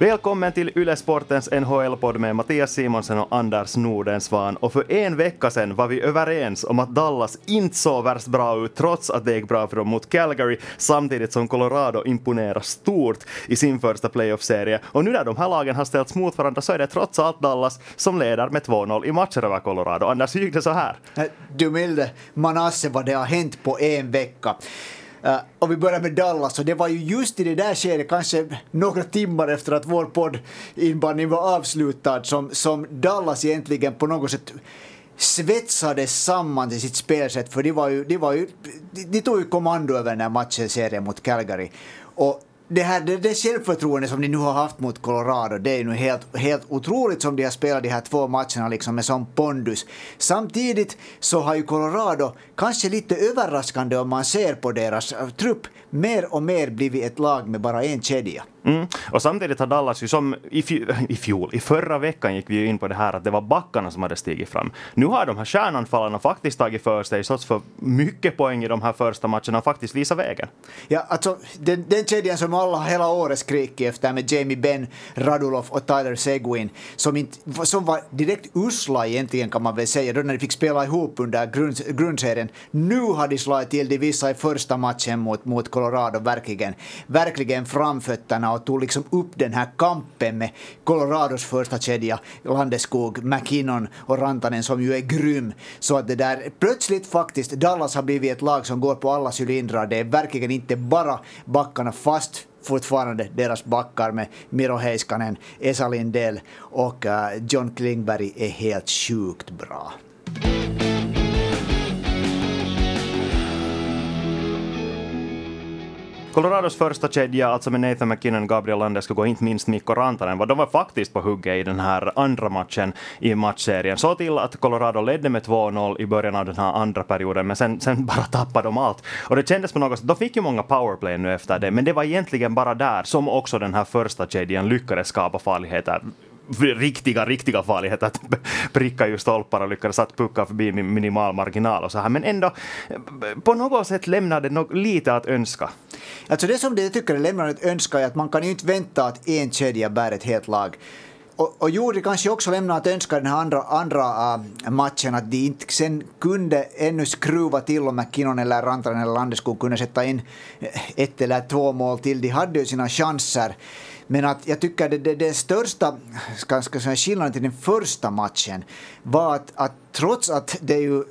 Välkommen till Yle Sportens NHL-podd med Mattias Simonsen och Anders Nordensvan. Och för en vecka sedan var vi överens om att Dallas inte såg värst bra ut trots att det gick bra för dem mot Calgary samtidigt som Colorado imponerar stort i sin första playoff-serie. Och nu när de här lagen har ställts mot varandra så är det trots allt Dallas som leder med 2-0 i matcher över Colorado. Anders, hur gick det så här? Du milde Manasse vad det har hänt på en vecka. Uh, och vi börjar med Dallas och det var ju just i det där skedet, kanske några timmar efter att vår podd inbandning var avslutad, som, som Dallas egentligen på något sätt svetsades samman till sitt spelsätt, för de, var ju, de, var ju, de, de tog ju kommando över den här matchen, serien mot Calgary. Och det, här, det, det självförtroende som de nu har haft mot Colorado, det är nu helt, helt otroligt som de har spelat de här två matcherna liksom med sån pondus. Samtidigt så har ju Colorado, kanske lite överraskande om man ser på deras trupp, mer och mer blivit ett lag med bara en kedja. Mm. Och samtidigt har Dallas ju som i, fjol, i fjol, i förra veckan gick vi ju in på det här att det var backarna som hade stigit fram. Nu har de här kärnanfallarna faktiskt tagit för sig, trots för mycket poäng i de här första matcherna och faktiskt visat vägen. Ja, alltså den, den kedjan som alla hela året skrikit efter med Jamie Benn, Radulov och Tyler Seguin, som, inte, som var direkt usla egentligen kan man väl säga, då när de fick spela ihop under grund, grundserien. Nu har de slagit till de vissa i första matchen mot, mot Colorado, verkligen, verkligen framfötterna och tog liksom upp den här kampen med Colorados första kedja, Landeskog, McKinnon och Rantanen som ju är grym. Så att det där, plötsligt faktiskt, Dallas har blivit ett lag som går på alla cylindrar. Det är verkligen inte bara backarna fast fortfarande deras backar med Miro Heiskanen, Esa Lindell och eh, John Klingberg är helt sjukt bra. Colorados första kedja, alltså med Nathan McKinnon, Gabriel Landeskog och inte minst Mikko Rantanen, de var faktiskt på hugget i den här andra matchen i matchserien. Så till att Colorado ledde med 2-0 i början av den här andra perioden, men sen, sen bara tappade de allt. Och det kändes på något sätt, de fick ju många powerplay nu efter det, men det var egentligen bara där som också den här första kedjan lyckades skapa farligheter riktiga, riktiga farligheter att pricka ju stolpar och lyckades att pucka förbi min minimal marginal och så här. Men ändå, på något sätt lämnar det lite att önska. Alltså det som det tycker lämnar att önska är att man kan ju inte vänta att en kedja bär ett helt lag. Och, och gjorde kanske också lämnar att önska den här andra, andra äh, matchen att de inte sen kunde ännu skruva till om McKinnon eller Rantanen eller Landeskog kunde sätta in ett eller två mål till. De hade ju sina chanser. Men att jag tycker det, det, det största ska, ska säga, skillnaden till den första matchen var att, att trots att det ju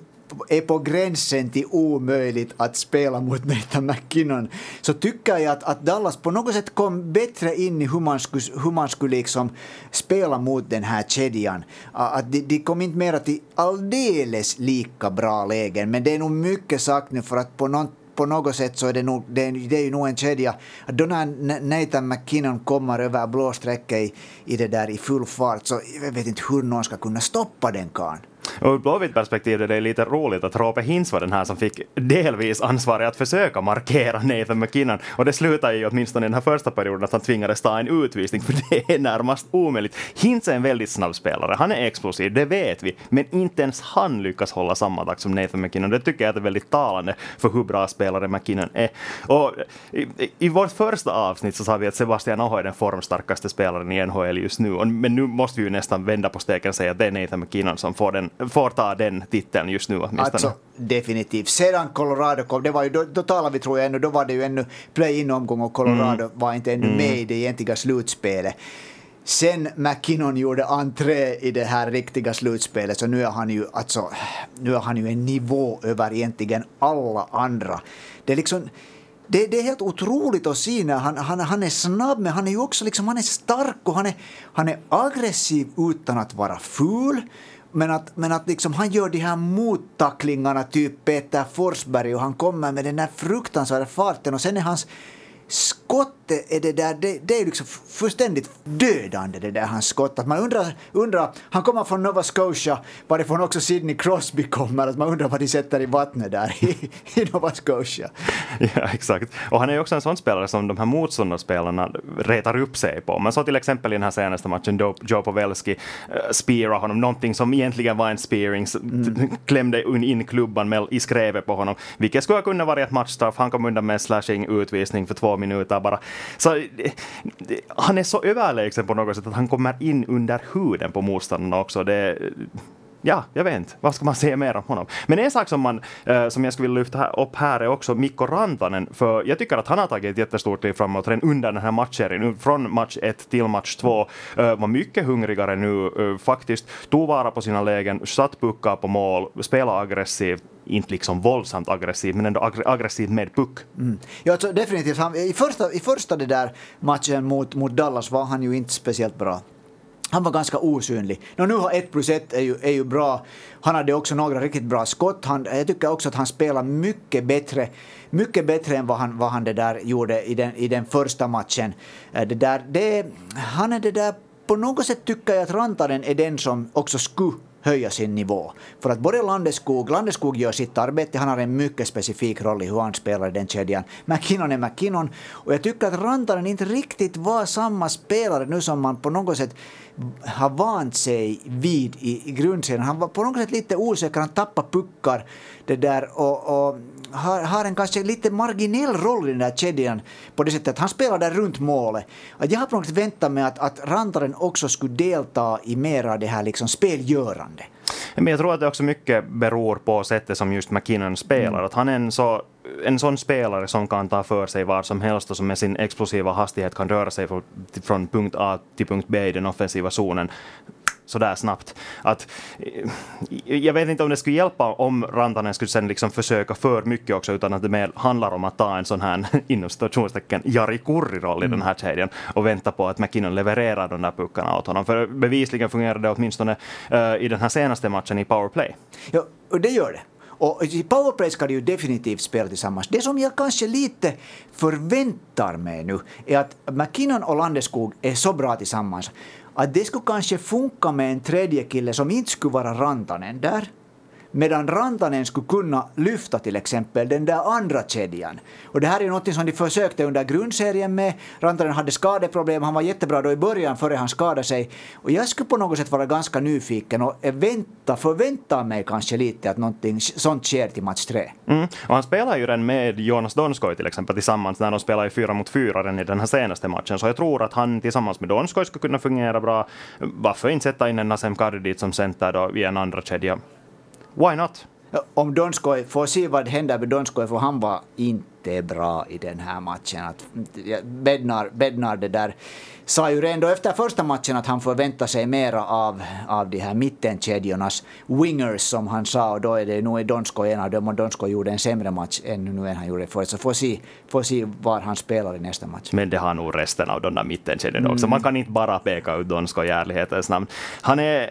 är på gränsen till omöjligt att spela mot Nathan McKinnon så tycker jag att, att Dallas på något sätt kom bättre in i hur man skulle, hur man skulle liksom spela mot den här kedjan. Att de, de kom inte mera till alldeles lika bra lägen men det är nog mycket sagt nu för att på något på något sätt så är det, nog, det, är, det är ju nog en kedja. Då när Nathan McKinnon kommer över blå strecket i, i det där i full fart så jag vet inte hur någon ska kunna stoppa den karln. Och ur Blåvitt perspektiv är det lite roligt att Roope Hintz var den här som fick delvis ansvaret att försöka markera Nathan McKinnon. Och det slutade ju åtminstone i den här första perioden att han tvingades ta en utvisning, för det är närmast omöjligt. Hintz är en väldigt snabb spelare, han är explosiv, det vet vi, men inte ens han lyckas hålla samma takt som Nathan McKinnon. Det tycker jag är väldigt talande för hur bra spelare McKinnon är. Och i, i, i vårt första avsnitt så sa vi att Sebastian Aho är den formstarkaste spelaren i NHL just nu, men nu måste vi ju nästan vända på steken och säga att det är Nathan McKinnon som får den får ta den titeln just nu åtminstone. Alltså, definitivt. Sedan Colorado kom, det var ju, då, då talar vi tror jag ännu, då var det ju ännu play-in-omgång och Colorado mm. var inte ännu mm. med i det egentliga slutspelet. Sen McKinnon gjorde entré i det här riktiga slutspelet så nu är han ju, alltså, nu är han ju en nivå över egentligen alla andra. Det är liksom det, det, är helt otroligt att se när han, han, han är snabb, men han är ju också liksom, han är stark och han är, han är aggressiv utan att vara ful. Men att, men att liksom, han gör de här mottacklingarna, typ Peter Forsberg, och han kommer med den där fruktansvärda farten och sen är hans skottet är det där, det, det är liksom fullständigt dödande det där hans skott. Att man undrar, undrar, han kommer från Nova Scotia, varifrån också Sidney Crosby kommer, att man undrar vad de sätter i vattnet där i, i Nova Scotia. Ja, exakt. Och han är ju också en sån spelare som de här motståndarspelarna retar upp sig på. Man såg till exempel i den här senaste matchen Joe Pavelski uh, speara honom, någonting som egentligen var en spearing, mm. klämde in klubban med, i skrevet på honom, vilket skulle ha kunnat vara ett matchstraff. Han kom undan med en slashing utvisning för två två minuter bara. Så eh, han är så överlägsen på något sätt att han kommer in under huden på motståndarna också. Det, ja, jag vet inte. Vad ska man säga mer om honom? Men en sak som, man, eh, som jag skulle vilja lyfta upp här är också Mikko Rantanen, för jag tycker att han har tagit ett jättestort kliv framåt redan under den här matchserien. Från match 1 till match 2 eh, var mycket hungrigare nu eh, faktiskt, tog vara på sina lägen, satt puckar på mål, spelade aggressivt, inte liksom våldsamt aggressivt, men ändå aggressivt med puck. Mm. Ja, alltså, definitivt. Han, i, första, I första det där matchen mot, mot Dallas var han ju inte speciellt bra han var ganska osynlig. No, nu har 1 plus 1 är ju, är ju bra. Han hade också några riktigt bra skott. Han, jag tycker också att han spelar mycket bättre, mycket bättre än vad han, vad han det där gjorde i den, i den första matchen. Eh, det där, det, han är det där, på något sätt tycker jag att Rantanen är den som också skulle höja sin nivå. För att både Landeskog, Landeskog gör sitt arbete, han har en mycket specifik roll i hur han spelar i den kedjan. McKinnon är McKinnon och jag tycker att Rantanen inte riktigt var samma spelare nu som man på något sätt har vant sig vid i, i grundserien. Han var på något sätt lite osäker, han tappade puckar det där och, och har, har en kanske lite marginell roll i den där kedjan på det sättet att han spelar där runt målet. Att jag har på något sätt väntat mig att, att Rantaren också skulle delta i mer av det här liksom spelgörande. Men jag tror att det också mycket beror på sättet som just McKinnon spelar. Mm. Att han är en, så, en sån spelare som kan ta för sig var som helst och som med sin explosiva hastighet kan röra sig från, från punkt A till punkt B i den offensiva zonen sådär snabbt. Att, eh, jag vet inte om det skulle hjälpa om Rantanen skulle sen liksom försöka för mycket också, utan att det mer handlar om att ta en sån här, inom situationstecken, Jari Kurri-roll i mm. den här kedjan och vänta på att McKinnon levererar de där puckarna åt honom. För bevisligen fungerar det åtminstone uh, i den här senaste matchen i powerplay. Ja, och det gör det. Och i powerplay ska de ju definitivt spela tillsammans. Det som jag kanske lite förväntar mig nu är att McKinnon och Landeskog är så bra tillsammans att det skulle kanske funka med en tredje kille som inte skulle vara Rantanen där medan Rantanen skulle kunna lyfta till exempel den där andra kedjan. Och det här är ju något som de försökte under grundserien med. Rantanen hade skadeproblem, han var jättebra då i början före han skadade sig. Och jag skulle på något sätt vara ganska nyfiken och vänta, förvänta mig kanske lite att någonting sånt sker till match tre. Mm. Och han spelar ju redan med Jonas Donskoj till exempel tillsammans när de spelar i fyra mot fyra redan i den här senaste matchen. Så jag tror att han tillsammans med Donskoj skulle kunna fungera bra. Varför inte sätta in en Nasem Kardit som center då i en andra kedja? Why not? Om Donskoj, får se vad händer med Donskoj, för han var inte bra i den här matchen. Att, Bednar, Bednar det där sa ju redan efter första matchen att han förväntar sig mera av, av de här mittenkedjornas wingers som han sa och då är det nog Donskoj en av dem och Donskoj gjorde en sämre match än nu än han gjorde förut. Så får se, får se var han spelar i nästa match. Men det har nog resten av de där mittenkedjorna också. Mm. Man kan inte bara peka ut Donskoj i ärlighetens namn. Han är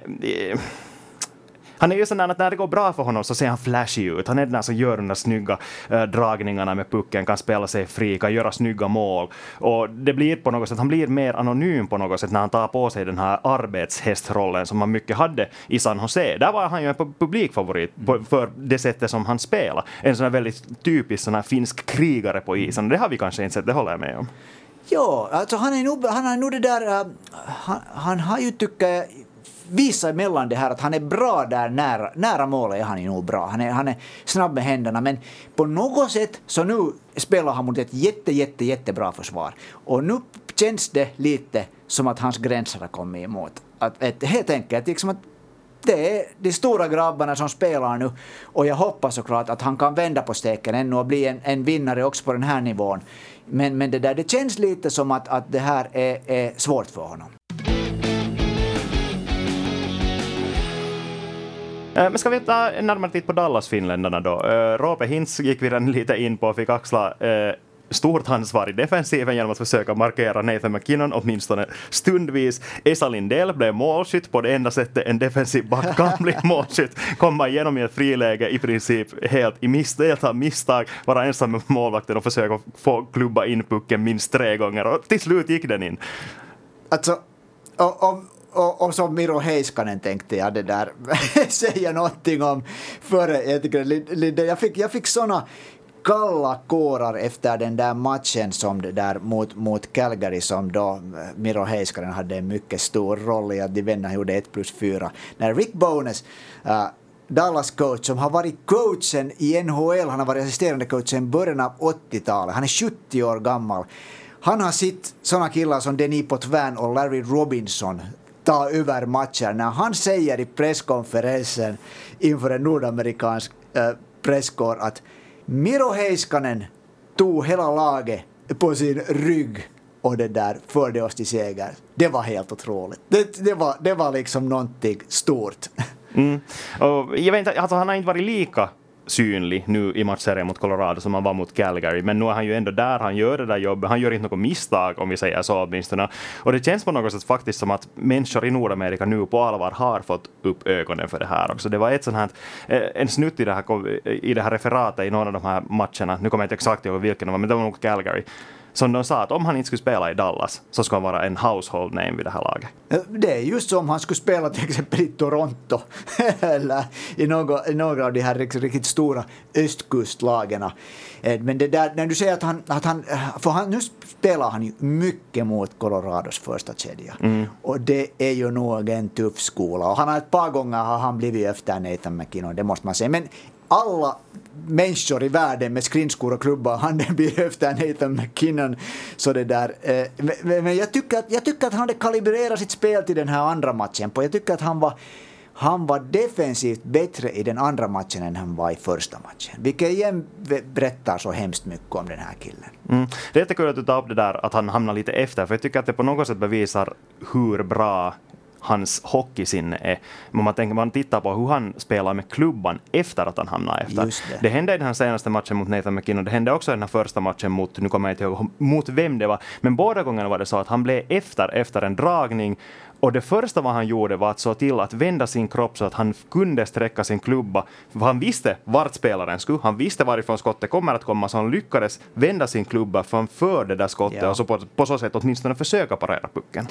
han är ju sån att när det går bra för honom så ser han flashy ut. Han är den där som gör de där snygga äh, dragningarna med pucken, kan spela sig fri, kan göra snygga mål. Och det blir på något sätt, han blir mer anonym på något sätt när han tar på sig den här arbetshästrollen som han mycket hade i San Jose. Där var han ju en publikfavorit på, för det sättet som han spelar. En sån här väldigt typisk sån här finsk krigare på isen. Det har vi kanske inte sett, det håller jag med om. Ja, alltså han är nog, han har nog det där, uh, han, han har ju tycker visa emellan det här att han är bra där nära, nära målet är han ju nog bra. Han är, han är snabb med händerna men på något sätt så nu spelar han mot ett jätte, jätte, jättebra försvar. Och nu känns det lite som att hans gränser har kommit emot. Att, att, helt enkelt liksom att det är de stora grabbarna som spelar nu och jag hoppas såklart att han kan vända på steken ännu och bli en, en vinnare också på den här nivån. Men, men det, där, det känns lite som att, att det här är, är svårt för honom. Men ska vi ta en närmare titt på Dallas-finländarna då? Eh, Roope Hintz gick vi redan lite in på fick axla eh, stort ansvar i defensiven genom att försöka markera Nathan McKinnon åtminstone stundvis. Esa Lindell blev målskytt på det enda sättet en defensiv back kan bli målskytt. Komma igenom i ett friläge i princip helt i miss, misstag, vara ensam med målvakten och försöka få klubba in pucken minst tre gånger och till slut gick den in. Alltså, om, och, och som Miro Heiskanen tänkte jag det där säga någonting om före. Jag, tycker, jag fick, jag fick såna kalla kårar efter den där matchen som det där mot, mot Calgary som då eh, Miro Heiskanen hade en mycket stor roll i att de vännerna gjorde 1 plus 4. När Rick Bones uh, eh, Dallas-coach som har varit coachen i NHL. Han har varit assisterande coach sedan början av 80-talet. Han är 70 år gammal. Han har sett sådana killar som Denis Potvin och Larry Robinson ta över matcher. När han säger i presskonferensen inför en nordamerikansk äh, presskår att Miro Heiskanen tog hela laget på sin rygg och det där förde oss till seger. Det var helt otroligt. Det, det, var, det var liksom någonting stort. Mm. Och jag vet inte, alltså han har inte varit lika synlig nu i matchserien mot Colorado som han var mot Calgary, men nu är han ju ändå där, han gör det där jobbet, han gör inte något misstag om vi säger så åtminstone. Och det känns på något sätt faktiskt som att människor i Nordamerika nu på allvar har fått upp ögonen för det här också. Det var ett sånt här, eh, en snutt i det här, i det här referatet i någon av de här matcherna, nu kommer jag inte exakt ihåg vilken det var, men det var nog Calgary, som de sa att om han inte skulle spela i Dallas så skulle han vara en household name vid det här laget. Det är just som om han skulle spela till exempel i Toronto eller i några, i några av de här riktigt stora östkustlagen. Eh, men det där, när du säger att han, att han, för han, nu spelar han ju mycket mot Colorados första kedja. Mm. Och det är ju nog en tuff skola. Och han har ett par gånger har han blivit efter Nathan McKinnon, det måste man säga. Men alla människor i världen med skridskor och klubba i handen blir efter Nathan McKinnon. Så det där. Eh, men jag tycker, att, jag tycker att han hade kalibrerat sitt spel till den här andra matchen. Jag tycker att han var han var defensivt bättre i den andra matchen än han var i första matchen. Vilket igen berättar så hemskt mycket om den här killen. Mm. Det är jättekul att du tar upp det där att han hamnar lite efter, för jag tycker att det på något sätt bevisar hur bra hans hockeysinne är. Men man, tänker, man tittar på hur han spelar med klubban efter att han hamnar efter. Det. det. hände i den här senaste matchen mot Nathan McKinnon, det hände också i den här första matchen mot, nu kommer jag inte ihåg mot vem det var, men båda gångerna var det så att han blev efter efter en dragning och det första vad han gjorde var att så till att vända sin kropp så att han kunde sträcka sin klubba. För han visste vart spelaren skulle, han visste varifrån skottet kommer att komma, så han lyckades vända sin klubba framför det där skottet ja. och så på, på så sätt åtminstone försöka parera pucken.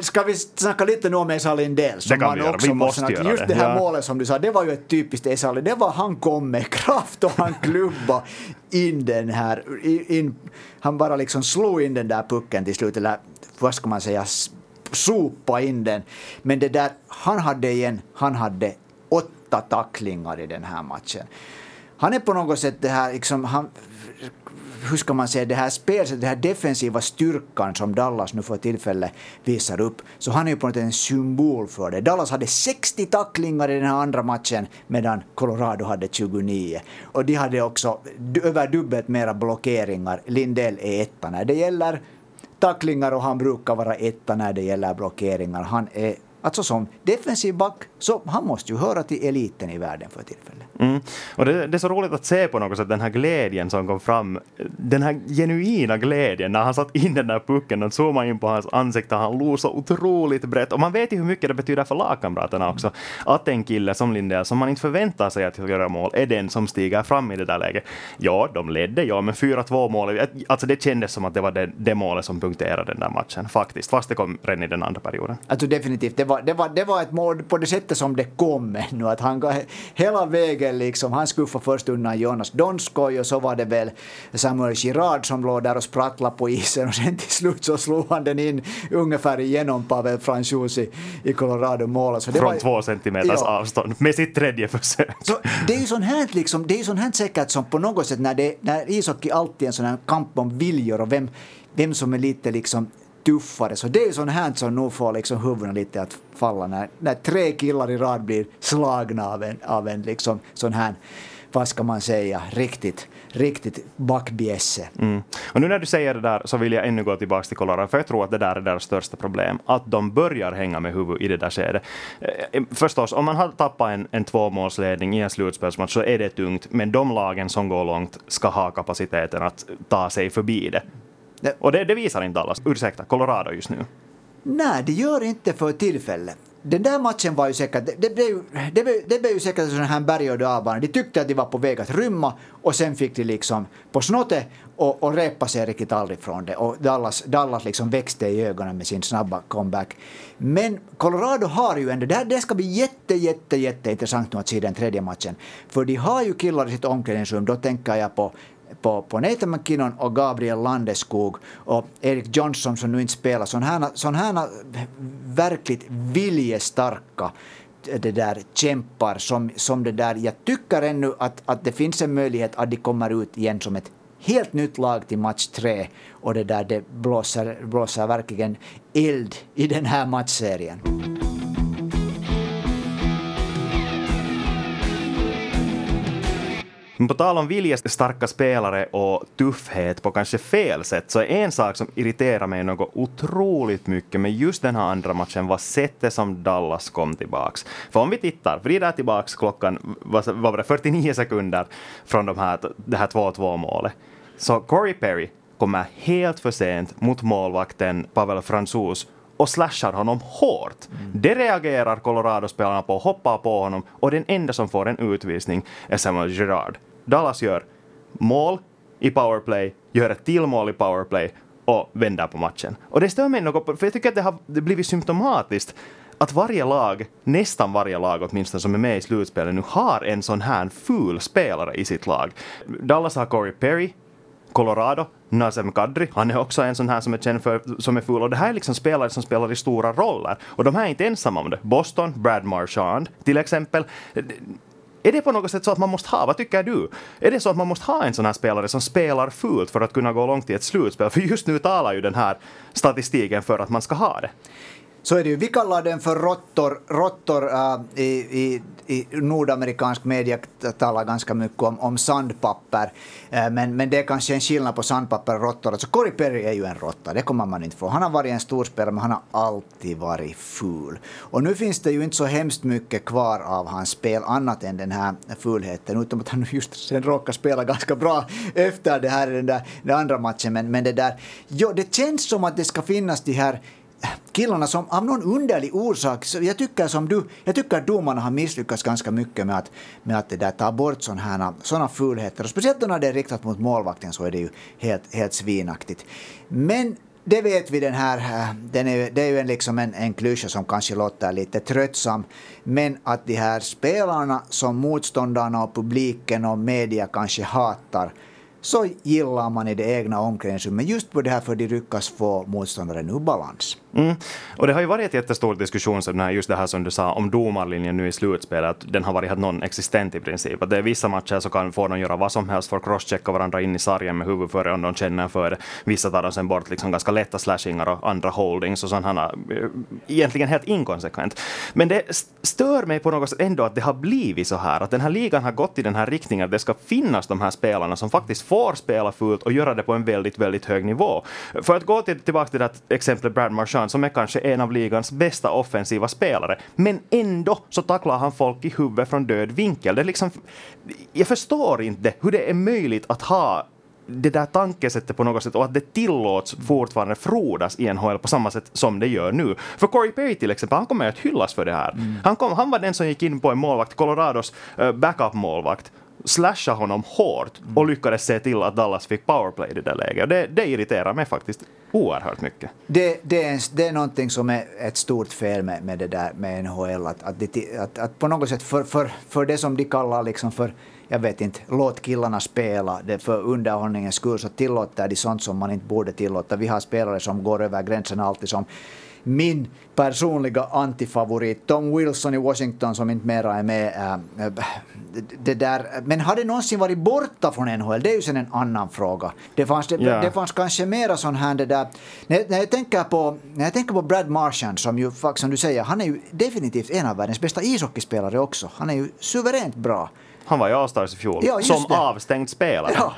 Ska vi snacka lite nu om Esa Lindell? det kan vi göra, vi måste göra Just det här ja. målet som du sa, det var ju ett typiskt Esa Det var han kom med kraft och han klubba in den här, in, han bara liksom slog in den där pucken till slut, eller vad ska man säga, sopa in den. Men det där, han hade igen, han hade åtta tacklingar i den här matchen. Han är på något sätt det här, liksom, han, hur ska man säga, det här spelet, den här defensiva styrkan som Dallas nu för tillfället visar upp, så han är ju på något sätt en symbol för det. Dallas hade 60 tacklingar i den här andra matchen medan Colorado hade 29. Och de hade också över dubbelt mera blockeringar. Lindell är etta när det gäller tacklingar och han brukar vara etta när det gäller blockeringar. Han är Alltså som defensiv back, så han måste ju höra till eliten i världen för tillfället. Mm. Och det, det, är så roligt att se på något sätt den här glädjen som kom fram, den här genuina glädjen när han satt in den där pucken och zoomade in på hans ansikte, han log så otroligt brett. Och man vet ju hur mycket det betyder för lagkamraterna också, att en kille som Lindell, som man inte förväntar sig att göra mål, är den som stiger fram i det där läget. Ja, de ledde, ja, men 4-2 mål, alltså det kändes som att det var det, det målet som punkterade den där matchen, faktiskt, fast det kom redan i den andra perioden. Alltså definitivt, det var, det var, det var ett mål på det sättet som det kom nu, att han hela vägen liksom, han skuffade först undan Jonas Donskoj och så var det väl Samuel Girard som låg där och sprattlade på isen och sen till slut så slog han den in ungefär igenom Pavel Franchus i, i Colorado mål. Så det Från var, två centimeters ja. avstånd med sitt tredje försök. Så det är ju sånt här, liksom, det är sånt här säkert som på något sätt när, det, när ishockey alltid är en sån här kamp om viljor och vem, vem som är lite liksom tuffare. Så det är sånt här som nog får liksom huvudena lite att falla när, när tre killar i rad blir slagna av en, av en liksom sån här vad ska man säga, riktigt, riktigt backbjässe. Mm. Och nu när du säger det där så vill jag ännu gå tillbaka till Colorado, för jag tror att det där är deras största problem, att de börjar hänga med huvudet i det där skedet. Eh, eh, förstås, om man har tappat en, en tvåmålsledning i en slutspelsmatch så är det tungt, men de lagen som går långt ska ha kapaciteten att ta sig förbi det. Det, och det, det visar inte Dallas, ursäkta, Colorado just nu. Nej, det gör inte för tillfället. Den där matchen var ju säkert, det, det, blev, det, blev, det blev ju säkert en sån här berg och dalbana. De tyckte att de var på väg att rymma och sen fick de liksom på snottet och, och repa sig riktigt aldrig från det. Och Dallas, Dallas liksom växte i ögonen med sin snabba comeback. Men Colorado har ju ändå, det, det ska bli jätte, jätte, jätte intressant nu att se den tredje matchen. För de har ju killar i sitt omklädningsrum, då tänker jag på på, på Nathan McKinnon och Gabriel Landeskog och Erik Johnson som nu inte spelar. Sådana här, sån här verkligt viljestarka eh, det där kämpar som, som det där. Jag tycker ännu att, att det finns en möjlighet att de kommer ut igen som ett helt nytt lag till match tre och det där det blåser, blåser verkligen eld i den här matchserien. Men på tal om viljestarka spelare och tuffhet på kanske fel sätt så är en sak som irriterar mig något otroligt mycket med just den här andra matchen var sättet som Dallas kom tillbaks. För om vi tittar, vrider tillbaks klockan, vad var det, 49 sekunder från de här, det här 2-2 målet. Så Corey Perry kommer helt för sent mot målvakten Pavel Franzus och slashar honom hårt. Mm. Det reagerar Colorado-spelarna på, hoppar på honom och den enda som får en utvisning är Samuel Gerard. Dallas gör mål i powerplay, gör ett till mål i powerplay och vänder på matchen. Och det stör mig något, för jag tycker att det har blivit symptomatiskt att varje lag, nästan varje lag åtminstone som är med i slutspelet nu, har en sån här ful spelare i sitt lag. Dallas har Corey Perry, Colorado, Nazem Kadri, han är också en sån här som är känd för, som är ful. Och det här är liksom spelare som spelar i stora roller. Och de här är inte ensamma om det. Boston, Brad Marchand till exempel. Är det på något sätt så att man måste ha, vad tycker du? Är det så att man måste ha en sån här spelare som spelar fult för att kunna gå långt i ett slutspel? För just nu talar ju den här statistiken för att man ska ha det. Så är det ju. Vi kallar den för råttor. råttor äh, i, i, i nordamerikansk media talar ganska mycket om, om sandpapper. Äh, men, men det är kanske en skillnad på sandpapper och råttor. Alltså Corey Perry är ju en råtta, det kommer man inte få. Han har varit en stor spelare, men han har alltid varit ful. Och nu finns det ju inte så hemskt mycket kvar av hans spel, annat än den här fulheten. Utom att han just sen råkar spela ganska bra efter det här, den, där, den andra matchen. Men, men det där, jo, det känns som att det ska finnas de här killarna som av någon underlig orsak, jag tycker som du, jag tycker att domarna har misslyckats ganska mycket med att, med att det där, ta bort sådana här, såna fulheter. Och speciellt när det är riktat mot målvakten så är det ju helt, helt svinaktigt. Men det vet vi, den här, eh, den är, det är ju en, liksom en, en klyscha som kanske låter lite tröttsam. Men att de här spelarna som motståndarna och publiken och media kanske hatar så gillar man i det egna omklädningsrummet just på det här för att de lyckas få motståndaren ur balans. Mm. Och det har ju varit ett jättestor diskussion, så just det här som du sa om domarlinjen nu i slutspelet, att den har varit non-existent i princip. Att det är vissa matcher så kan få de göra vad som helst för att crosschecka varandra in i sargen med huvudet före om de känner för det. Vissa tar de sen bort liksom ganska lätta slashingar och andra holdings och sådana eh, egentligen helt inkonsekvent. Men det stör mig på något sätt ändå att det har blivit så här, att den här ligan har gått i den här riktningen att det ska finnas de här spelarna som faktiskt får spela fult och göra det på en väldigt, väldigt hög nivå. För att gå till, tillbaka till det exemplet Brad Marchand som är kanske en av ligans bästa offensiva spelare, men ändå så tacklar han folk i huvudet från död vinkel. Det är liksom, jag förstår inte hur det är möjligt att ha det där tankesättet på något sätt och att det tillåts fortfarande frodas i NHL på samma sätt som det gör nu. För Corey Perry till exempel, han kommer att hyllas för det här. Mm. Han, kom, han var den som gick in på en målvakt, Colorados uh, backup-målvakt, slasha honom hårt mm. och lyckades se till att Dallas fick powerplay i det där läget. Det, det irriterar mig faktiskt oerhört mycket. Det, det, är, det är någonting som är ett stort fel med, med det där med NHL. Att, att, det, att, att på något sätt för, för, för det som de kallar liksom för jag vet inte, låt killarna spela. Det för underhållningens skull så tillåter de sånt som man inte borde tillåta. Vi har spelare som går över gränsen alltid som min personliga antifavorit, Tom Wilson i Washington som inte mera är med. Äh, det där. Men har det någonsin varit borta från NHL? Det är ju sen en annan fråga. Det fanns, det, yeah. det fanns kanske mera sån här det där. När, när, jag tänker på, när jag tänker på Brad Marchand som ju som du säger, han är ju definitivt en av världens bästa ishockeyspelare också. Han är ju suveränt bra. Han var i Allstars i fjol, ja, som det. avstängd spelare. Ja.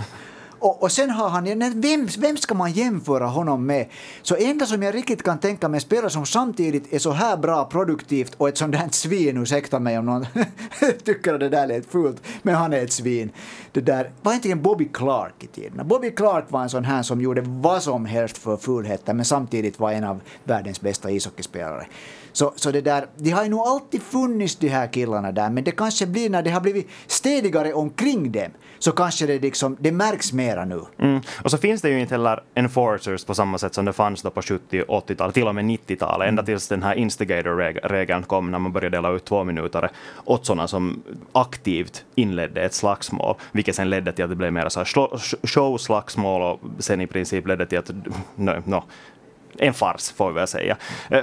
Och, och sen har han, vem, vem ska man jämföra honom med? Så enda som jag riktigt kan tänka mig spelare som samtidigt är så här bra produktivt och ett sånt där svin, ursäkta mig om någon tycker att det där lät fult, men han är ett svin. Det där var egentligen Bobby Clark i tiden. Bobby Clark var en sån här som gjorde vad som helst för fulheten men samtidigt var en av världens bästa ishockeyspelare. Så, så det där, de har ju nog alltid funnits de här killarna där, men det kanske blir när det har blivit stedigare omkring dem, så kanske det, liksom, det märks mera nu. Mm. Och så finns det ju inte heller enforcers på samma sätt som det fanns då på 70 och 80-talet, till och med 90-talet, ända tills den här instigator-regeln kom när man började dela ut två minuter åt sådana som aktivt inledde ett slagsmål, vilket sen ledde till att det blev mer show-slagsmål och sen i princip ledde till att no, no, en fars får vi väl säga. Eh,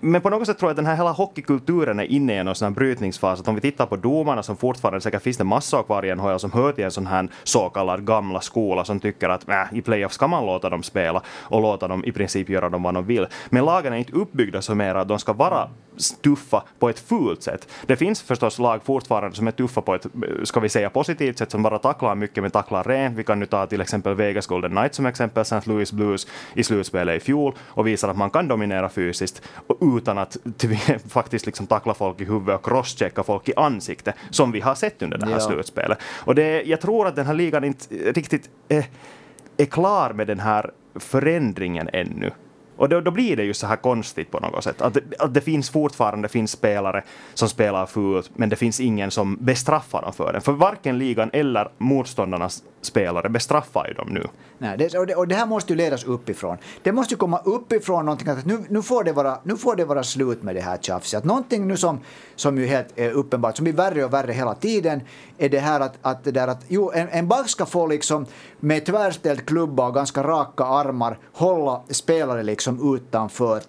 men på något sätt tror jag att den här hela hockeykulturen är inne i en sån här brytningsfas. Att om vi tittar på domarna som fortfarande, säkert finns det massor kvar i NHL som hör till en sån här så kallad gamla skola som tycker att äh, i playoff ska man låta dem spela och låta dem i princip göra dem vad de vill. Men lagen är inte uppbyggda så mer att de ska vara tuffa på ett fult sätt. Det finns förstås lag fortfarande som är tuffa på ett, ska vi säga positivt sätt, som bara tacklar mycket men tacklar rent. Vi kan nu ta till exempel Vegas Golden Knights som exempel, St. Louis Blues i slutspelet i fjol och visar att man kan dominera fysiskt utan att faktiskt liksom tackla folk i huvudet och crosschecka folk i ansiktet, som vi har sett under det här ja. slutspelet. Och det, jag tror att den här ligan inte riktigt är, är klar med den här förändringen ännu. Och då, då, blir det ju så här konstigt på något sätt. Att, att det finns fortfarande finns spelare som spelar fult, men det finns ingen som bestraffar dem för det. För varken ligan eller motståndarnas spelare bestraffar ju dem nu. Nej, det, och, det, och det här måste ju ledas uppifrån. Det måste ju komma uppifrån någonting att nu, nu, får det vara, nu får det vara slut med det här tjafset. Att någonting nu som, som ju helt är uppenbart, som blir värre och värre hela tiden, är det här att, att, det där att jo, en, en back ska få liksom med tvärställd klubba och ganska raka armar hålla spelare liksom utanför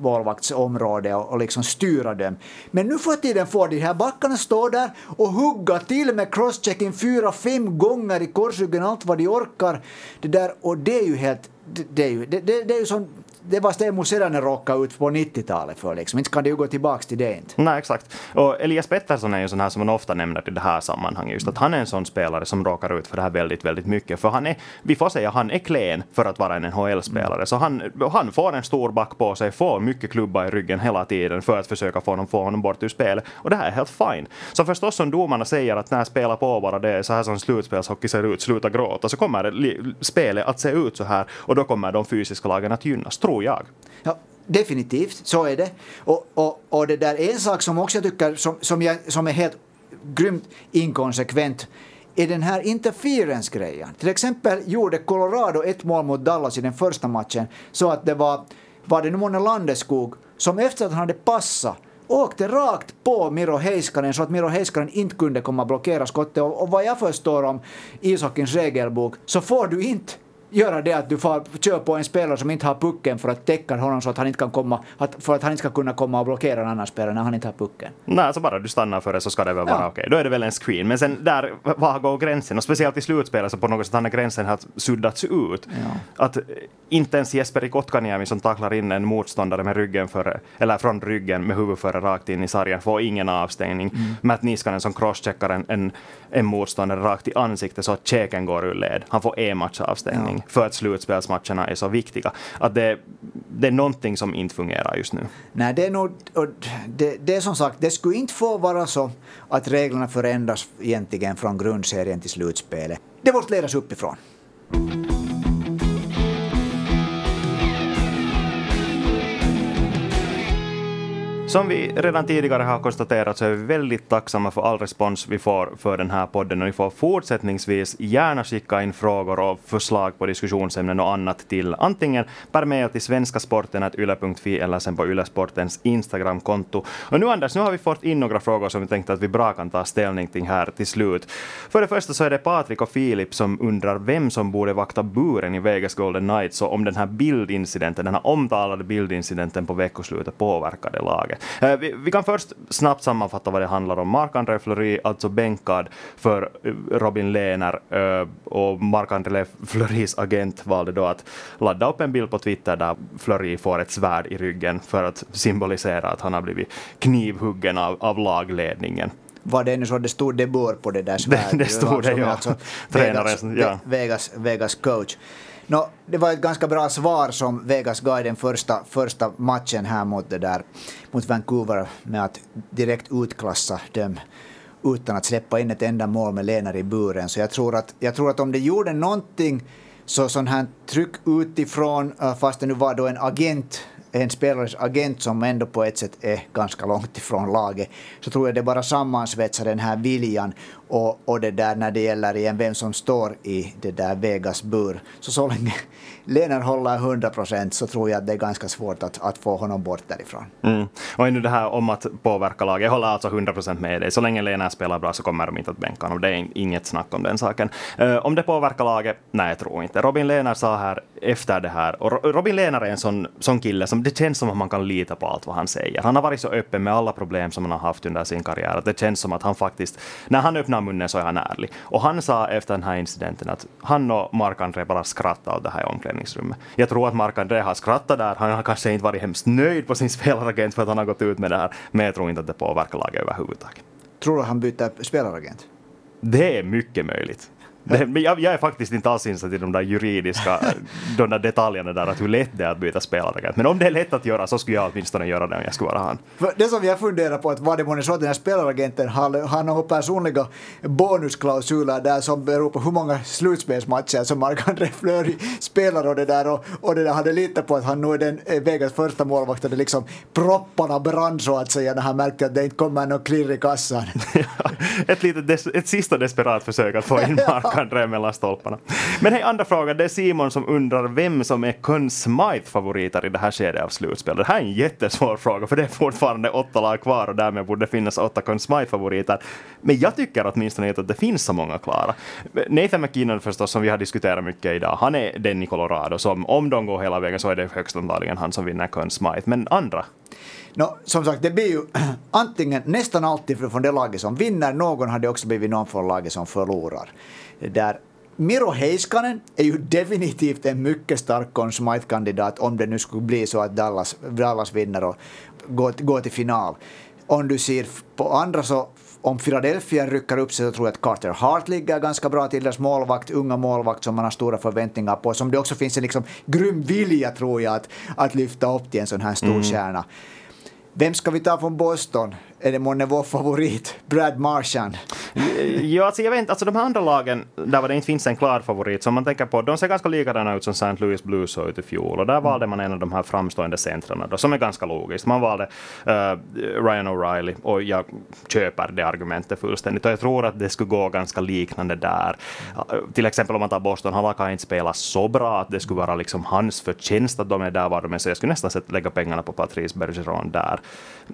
målvaktsområdet och, och liksom styra dem. Men nu för tiden får de här backarna stå där och hugga till med crosschecking fyra, fem gånger i korsryggen, allt vad de orkar. Det där, och det är ju helt... Det, det är ju, det, det, det är ju sån det var Steemo Sedanen råkade ut på 90-talet för. Liksom. Inte kan det ju gå tillbaka till det inte. Nej, exakt. Och Elias Pettersson är ju en sån här som man ofta nämner i det här sammanhanget. Just att han är en sån spelare som råkar ut för det här väldigt, väldigt mycket. För han är, vi får säga, han är klen för att vara en NHL-spelare. Mm. Så han, han får en stor back på sig, får mycket klubba i ryggen hela tiden för att försöka få honom, få honom bort ur spelet. Och det här är helt fine. Så förstås som domarna säger att när spelar på bara det är så här som slutspelshockey ser ut, sluta gråta, så kommer spelet att se ut så här och då kommer de fysiska lagen att gynnas, tror jag. Ja, definitivt, så är det. Och, och, och det där en sak som också jag tycker som, som, jag, som är helt grymt inkonsekvent är den här interference-grejen. Till exempel gjorde Colorado ett mål mot Dallas i den första matchen så att det var, var det nu månne Landeskog som efter att han hade passat åkte rakt på Miro Heiskanen så att Miro Heiskanen inte kunde komma och blockera skottet. Och, och vad jag förstår om ishockeyns regelbok så får du inte göra det att du får köra på en spelare som inte har pucken för att täcka honom så att han inte kan komma, att, för att han inte ska kunna komma och blockera en annan spelare när han inte har pucken. Nej, så bara du stannar för det så ska det väl vara ja. okej. Okay. Då är det väl en screen. Men sen där, var går gränsen? Och speciellt i slutspelet så på något sätt har gränsen har suddats ut. Ja. Att inte ens Jesperi Kotkaniemi som tacklar in en motståndare med ryggen för, eller från ryggen med huvudet före rakt in i sargen får ingen avstängning. Mm. Matt Niskanen som crosscheckar en, en, en motståndare rakt i ansiktet så att käken går ur led. Han får en match avstängning. Ja för att slutspelsmatcherna är så viktiga. Att det, det är någonting som inte fungerar just nu. Nej, det är nog... Det, det är som sagt, det skulle inte få vara så att reglerna förändras egentligen från grundserien till slutspelet. Det måste ledas uppifrån. Som vi redan tidigare har konstaterat så är vi väldigt tacksamma för all respons vi får för den här podden och ni får fortsättningsvis gärna skicka in frågor och förslag på diskussionsämnen och annat till antingen per mail till svenskasporten.yle.fi eller sen på Ylesportens Instagramkonto. Och nu Anders, nu har vi fått in några frågor som vi tänkte att vi bra kan ta ställning till här till slut. För det första så är det Patrik och Filip som undrar vem som borde vakta buren i Vegas Golden Knights och om den här bildincidenten, den här omtalade bildincidenten på veckoslutet påverkade laget. Eh, vi, vi, kan först snabbt sammanfatta vad det handlar om. Marc-André Fleury, alltså bänkad för eh, Robin Lehner eh, och Marc-André Fleurys agent valde då att ladda upp en bild på Twitter där Fleury får ett svärd i ryggen för att symbolisera att han har blivit knivhuggen av, av lagledningen var det nu så det stod det bör på det där svärdet. Det, det stod det, ja. Alltså Vegas, ja. Vegas, Vegas coach. No, det var ett ganska bra svar som Vegas gav i den första, första matchen här mot, det där, mot Vancouver med att direkt utklassa dem utan att släppa in ett enda mål med Lenar i buren. Så jag tror att, jag tror att om det gjorde någonting så sån här tryck utifrån, eh, fast det nu var då en agent en spelares agent som ändå på ett sätt är ganska långt ifrån laget, så tror jag det bara sammansvetsar den här viljan och, och det där när det gäller igen vem som står i det där Vegas bur. Så så länge Lennart håller 100 procent så tror jag att det är ganska svårt att, att få honom bort därifrån. Mm. Och nu det här om att påverka laget, jag håller alltså 100 procent med dig. Så länge Lennart spelar bra så kommer de inte att bänka honom. Det är inget snack om den saken. Uh, om det påverkar laget? Nej, jag tror inte. Robin Lehner sa här efter det här, och Robin Lehner är en sån, sån kille som det känns som att man kan lita på allt vad han säger. Han har varit så öppen med alla problem som han har haft under sin karriär, att det känns som att han faktiskt, när han öppnar munnen så är han ärlig. Och han sa efter den här incidenten att han och Mark-André bara skrattade åt det här omklädningsrummet. Jag tror att Mark-André har skrattat där, han har kanske inte varit hemskt nöjd på sin spelaragent för att han har gått ut med det här, men jag tror inte att det påverkar laget överhuvudtaget. Tror du att han byter spelaragent? Det är mycket möjligt. Det, men jag, jag, är faktiskt inte alls insatt i de där juridiska de där detaljerna där, att hur lätt det är att byta spelaragent. Men om det är lätt att göra så skulle jag åtminstone göra det om jag skulle vara han. det som jag funderar på, att var det månne så att den här spelaragenten har, har några personliga bonusklausuler där som beror på hur många slutspelsmatcher som Marc-André Fleury spelar och det där och, och det där hade litat på att han nu är den eh, Vegas första målvakt det liksom propparna brann så att säga när han märkte att det inte kommer någon klirr i kassan. ett, litet ett sista desperat försök att få in Mark kan dröja mellan stolparna. Men hej, andra frågan. Det är Simon som undrar vem som är Conn Smythe-favoriter i det här skedet av slutspelet. Det här är en jättesvår fråga, för det är fortfarande åtta lag kvar och därmed borde det finnas åtta Conn Smythe-favoriter. Men jag tycker åtminstone inte att det finns så många klara. Nathan McKinnon förstås, som vi har diskuterat mycket idag, han är den i Colorado som om de går hela vägen så är det högst antagligen han som vinner Conn Smythe. Men andra? No, som sagt, det blir ju antingen nästan alltid från det laget som vinner, någon har det också blivit någon från laget som förlorar där Miro Heiskanen är ju definitivt en mycket stark Conn om det nu skulle bli så att Dallas, Dallas vinner och går, går till final. Om du ser på andra så om Philadelphia rycker upp sig så tror jag att Carter Hart ligger ganska bra till. Deras målvakt, unga målvakt som man har stora förväntningar på. Som det också finns en liksom grym vilja tror jag att, att lyfta upp till en sån här stor mm. stjärna. Vem ska vi ta från Boston? Är det månne vår favorit, Brad Marchand? Ja, alltså jag vet inte, alltså de här andra lagen där det inte finns en klar favorit, som man tänker på, de ser ganska likadana ut som St. Louis Blues såg ut i fjol, och där mm. valde man en av de här framstående centrarna då, som är ganska logiskt. Man valde uh, Ryan O'Reilly, och jag köper det argumentet fullständigt, och jag tror att det skulle gå ganska liknande där. Uh, till exempel om man tar Boston, han kan inte spela så bra att det skulle vara liksom hans förtjänst att de är där var de är, så jag skulle nästan sett lägga pengarna på Patrice Bergeron där.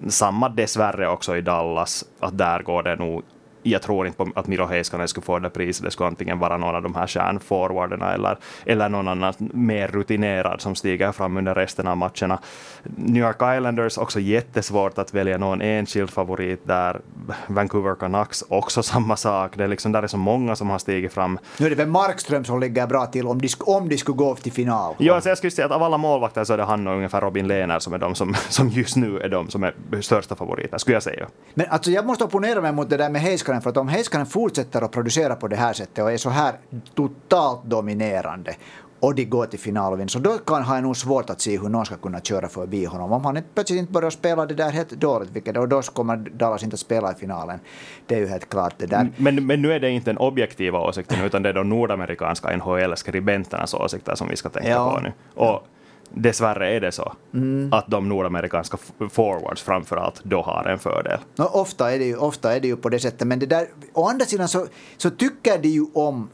Samma dessvärre också i Dallas, att där går det nog jag tror inte på att Miro Heiskanen skulle få det priset. Det skulle antingen vara någon av de här kärnforwarderna eller, eller någon annan mer rutinerad som stiger fram under resten av matcherna. New York Islanders också jättesvårt att välja någon enskild favorit där. Vancouver Canucks också samma sak. Det är liksom, där är så många som har stigit fram. Nu är det väl Markström som ligger bra till om de, om de skulle gå till final. Ja, alltså jag skulle säga att av alla målvakter så är det han och ungefär Robin Lehner som är de som, som just nu är de som är största favoriter, skulle jag säga. Men alltså jag måste opponera mig mot det där med Heiskanen Heiskanen, för att om Heiskanen fortsätter att producera på det här sättet och är så här totalt dominerande och de går till final och vinner. Så då kan han nog svårt att se hur någon ska kunna köra förbi honom. Om han plötsligt inte börjar spela det där helt dåligt, vilket, och då kommer Dallas inte att spela i finalen. Det är ju helt klart det där. Men, men nu är det inte den objektiva åsikten, utan det är de nordamerikanska NHL-skribenternas åsikter som vi ska tänka ja. på nu. Och dessvärre är det så mm. att de nordamerikanska forwards framförallt då har en fördel. No, ofta, är det ju, ofta är det ju på det sättet, men det där, å andra sidan så, så tycker de ju om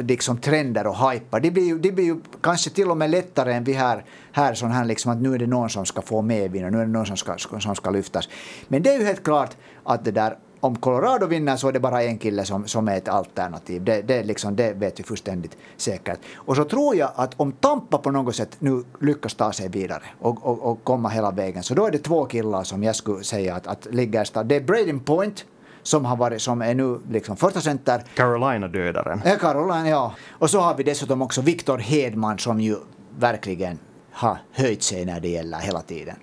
liksom trender och hypar. Det blir, ju, det blir ju kanske till och med lättare än vi här, här, sån här liksom att nu är det någon som ska få medvind och nu är det någon som ska, som ska lyftas. Men det är ju helt klart att det där om Colorado vinner så är det bara en kille som, som är ett alternativ. Det, det, liksom, det vet vi fullständigt säkert. Och så tror jag att om Tampa på något sätt nu lyckas ta sig vidare och, och, och komma hela vägen, så då är det två killar som jag skulle säga att, att ligger stad. Det är Braden Point, som, har varit, som är nu liksom första center. Carolina-dödaren. Ja, Carolina, ja. Och så har vi dessutom också Victor Hedman som ju verkligen har höjt sig när det gäller hela tiden.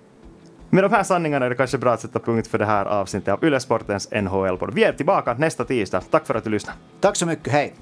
Med de här sanningarna är det kanske bra att sätta punkt för det här avsnittet av Yle Sportens NHL-podd. Vi är tillbaka nästa tisdag. Tack för att du lyssnade. Tack så mycket, hej!